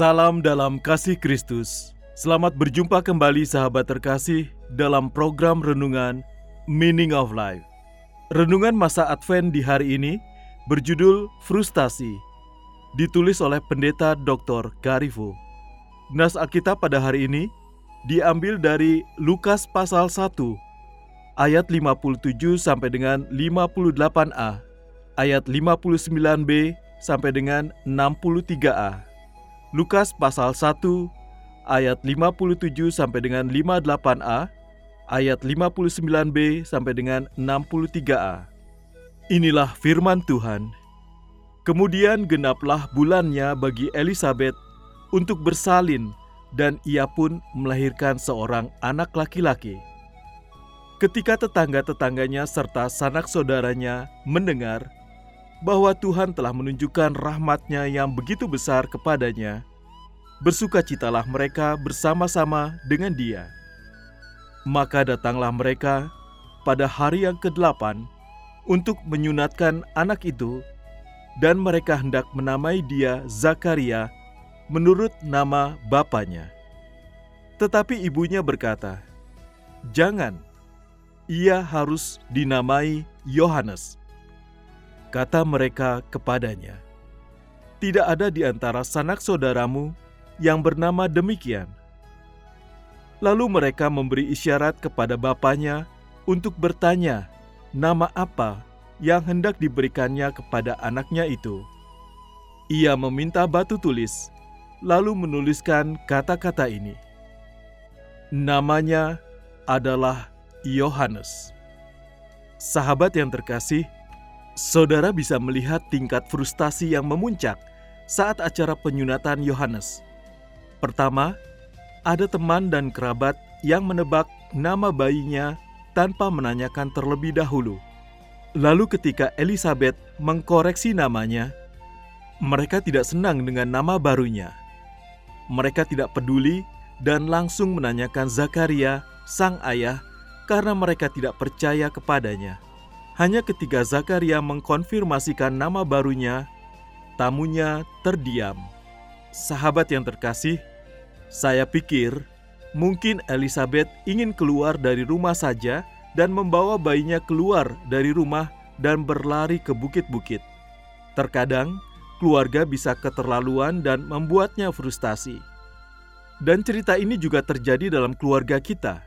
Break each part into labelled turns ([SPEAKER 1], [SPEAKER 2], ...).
[SPEAKER 1] Salam dalam kasih Kristus. Selamat berjumpa kembali sahabat terkasih dalam program renungan Meaning of Life. Renungan masa Advent di hari ini berjudul Frustasi. Ditulis oleh Pendeta Dr. Garifo. Nas Alkitab pada hari ini diambil dari Lukas pasal 1 ayat 57 sampai dengan 58a, ayat 59b sampai dengan 63a. Lukas pasal 1 ayat 57 sampai dengan 58a, ayat 59b sampai dengan 63a. Inilah firman Tuhan. Kemudian genaplah bulannya bagi Elisabet untuk bersalin dan ia pun melahirkan seorang anak laki-laki. Ketika tetangga-tetangganya serta sanak saudaranya mendengar bahwa Tuhan telah menunjukkan rahmatnya yang begitu besar kepadanya, bersukacitalah mereka bersama-sama dengan dia. Maka datanglah mereka pada hari yang ke-8 untuk menyunatkan anak itu, dan mereka hendak menamai dia Zakaria menurut nama bapaknya. Tetapi ibunya berkata, "Jangan, ia harus dinamai Yohanes." Kata mereka kepadanya, "Tidak ada di antara sanak saudaramu yang bernama demikian." Lalu mereka memberi isyarat kepada bapaknya untuk bertanya nama apa yang hendak diberikannya kepada anaknya itu. Ia meminta batu tulis, lalu menuliskan kata-kata ini. Namanya adalah Yohanes. Sahabat yang terkasih, saudara bisa melihat tingkat frustasi yang memuncak saat acara penyunatan Yohanes. Pertama, ada teman dan kerabat yang menebak nama bayinya tanpa menanyakan terlebih dahulu. Lalu ketika Elizabeth mengkoreksi namanya, mereka tidak senang dengan nama barunya. Mereka tidak peduli dan langsung menanyakan Zakaria, sang ayah, karena mereka tidak percaya kepadanya. Hanya ketika Zakaria mengkonfirmasikan nama barunya, tamunya terdiam. Sahabat yang terkasih, saya pikir mungkin Elizabeth ingin keluar dari rumah saja dan membawa bayinya keluar dari rumah dan berlari ke bukit-bukit. Terkadang keluarga bisa keterlaluan dan membuatnya frustasi. Dan cerita ini juga terjadi dalam keluarga kita,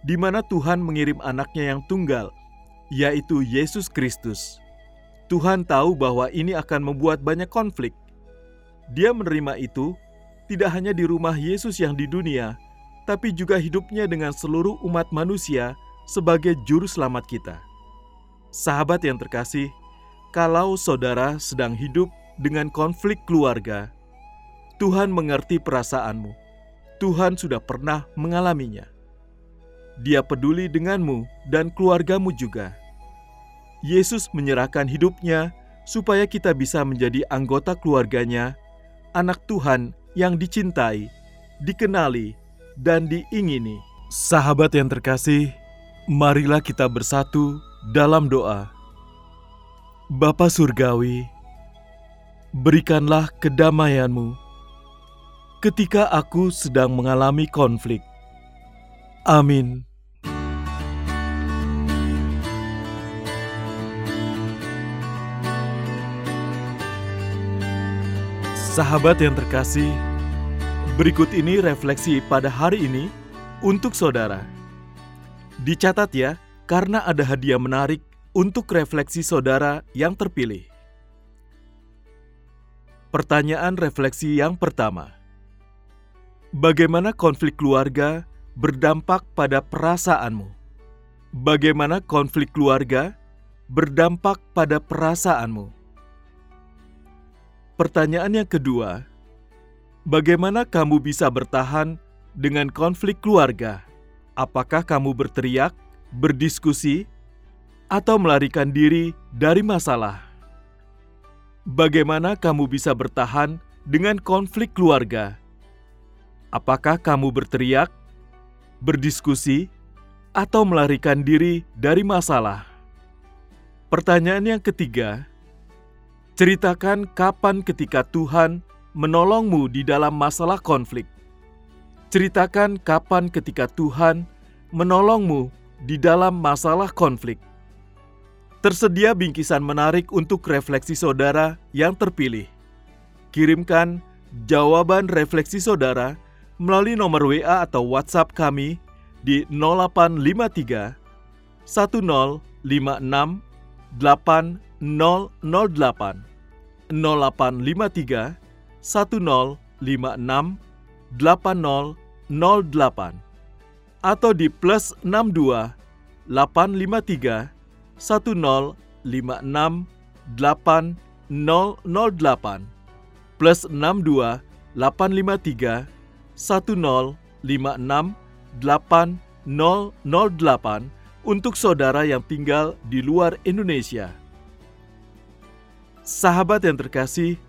[SPEAKER 1] di mana Tuhan mengirim anaknya yang tunggal, yaitu Yesus Kristus. Tuhan tahu bahwa ini akan membuat banyak konflik. Dia menerima itu tidak hanya di rumah Yesus yang di dunia, tapi juga hidupnya dengan seluruh umat manusia sebagai juru selamat kita. Sahabat yang terkasih, kalau saudara sedang hidup dengan konflik keluarga, Tuhan mengerti perasaanmu. Tuhan sudah pernah mengalaminya. Dia peduli denganmu dan keluargamu juga. Yesus menyerahkan hidupnya supaya kita bisa menjadi anggota keluarganya, anak Tuhan yang dicintai, dikenali, dan diingini. Sahabat yang terkasih, marilah kita bersatu dalam doa. Bapa Surgawi, berikanlah kedamaianmu ketika aku sedang mengalami konflik. Amin. Sahabat yang terkasih, berikut ini refleksi pada hari ini untuk saudara. Dicatat ya, karena ada hadiah menarik untuk refleksi saudara yang terpilih. Pertanyaan refleksi yang pertama: Bagaimana konflik keluarga berdampak pada perasaanmu? Bagaimana konflik keluarga berdampak pada perasaanmu? Pertanyaan yang kedua: Bagaimana kamu bisa bertahan dengan konflik keluarga? Apakah kamu berteriak, berdiskusi, atau melarikan diri dari masalah? Bagaimana kamu bisa bertahan dengan konflik keluarga? Apakah kamu berteriak, berdiskusi, atau melarikan diri dari masalah? Pertanyaan yang ketiga, ceritakan kapan ketika Tuhan menolongmu di dalam masalah konflik. Ceritakan kapan ketika Tuhan menolongmu di dalam masalah konflik. Tersedia bingkisan menarik untuk refleksi saudara yang terpilih. Kirimkan jawaban refleksi saudara melalui nomor WA atau WhatsApp kami di 0853 1056 8008 0853 1056 8008 atau di plus 62 853 1056 8008 plus 62 853 1056 8008 untuk saudara yang tinggal di luar Indonesia. Sahabat yang terkasih,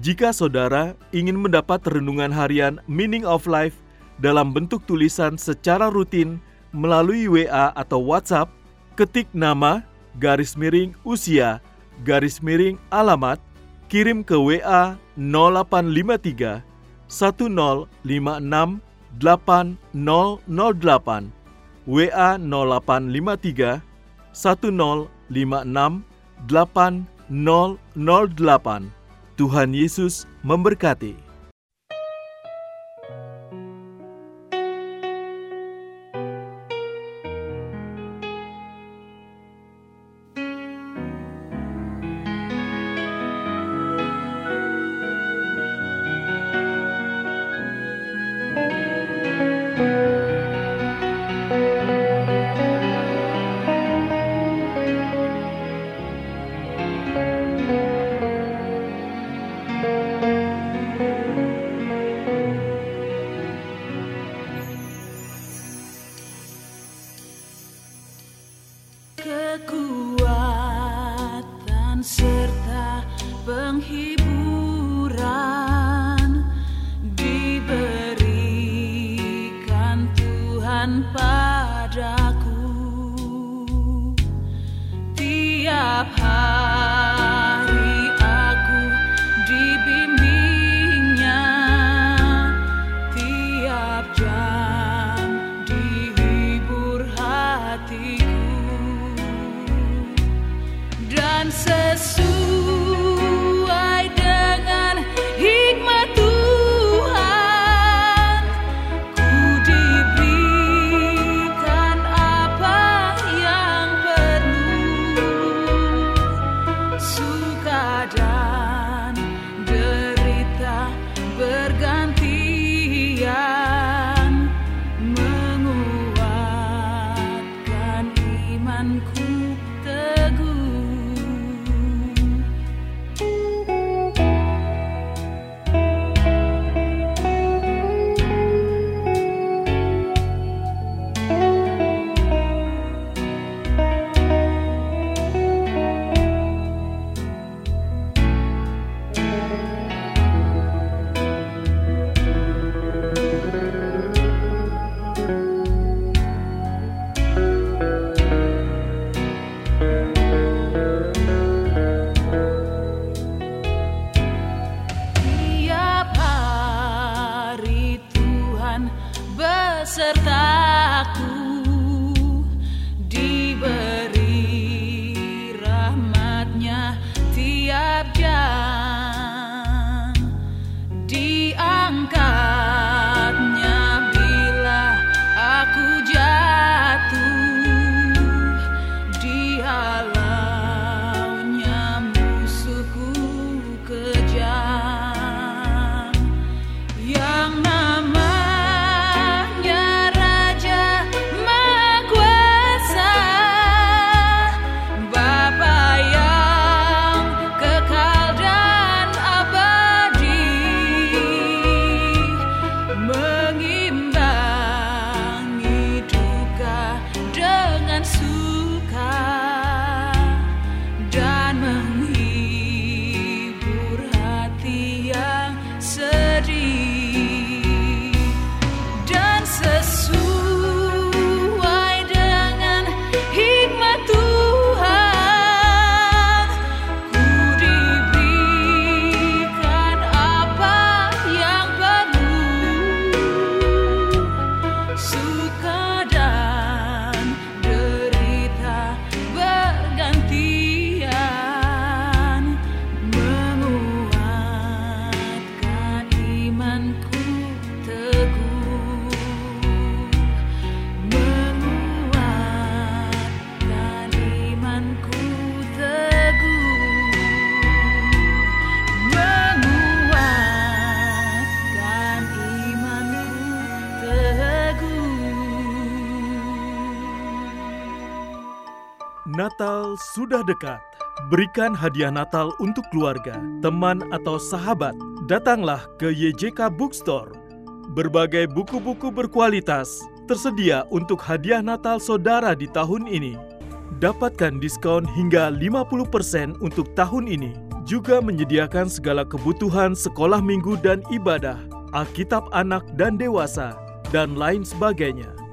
[SPEAKER 1] jika saudara ingin mendapat renungan harian Meaning of Life dalam bentuk tulisan secara rutin melalui WA atau WhatsApp, ketik nama garis miring usia garis miring alamat kirim ke WA 0853 1056 8008 WA 0853 1056 8008 Tuhan Yesus memberkati.
[SPEAKER 2] I'm
[SPEAKER 1] cool. Sudah dekat. Berikan hadiah Natal untuk keluarga, teman, atau sahabat. Datanglah ke YJK Bookstore. Berbagai buku-buku berkualitas tersedia untuk hadiah Natal saudara di tahun ini. Dapatkan diskon hingga 50% untuk tahun ini. Juga menyediakan segala kebutuhan sekolah minggu dan ibadah, Alkitab anak dan dewasa, dan lain sebagainya.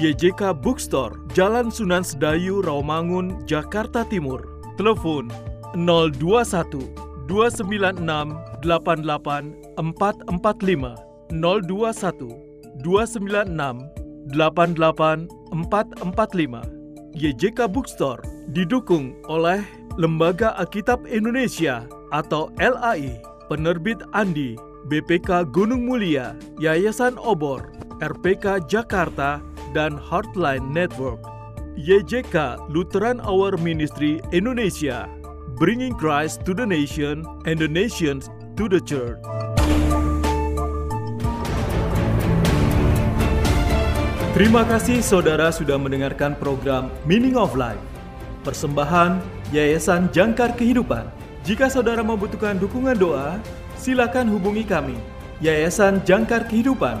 [SPEAKER 1] YJK Bookstore, Jalan Sunan Sedayu, Rawamangun, Jakarta Timur. Telepon 021 296 88 445 021 296 88 445. YJK Bookstore didukung oleh Lembaga Alkitab Indonesia atau LAI, Penerbit Andi, BPK Gunung Mulia, Yayasan Obor, RPK Jakarta, dan Heartline Network. YJK Lutheran Hour Ministry Indonesia, bringing Christ to the nation and the nations to the church. Terima kasih saudara sudah mendengarkan program Meaning of Life. Persembahan Yayasan Jangkar Kehidupan. Jika saudara membutuhkan dukungan doa, silakan hubungi kami, Yayasan Jangkar Kehidupan,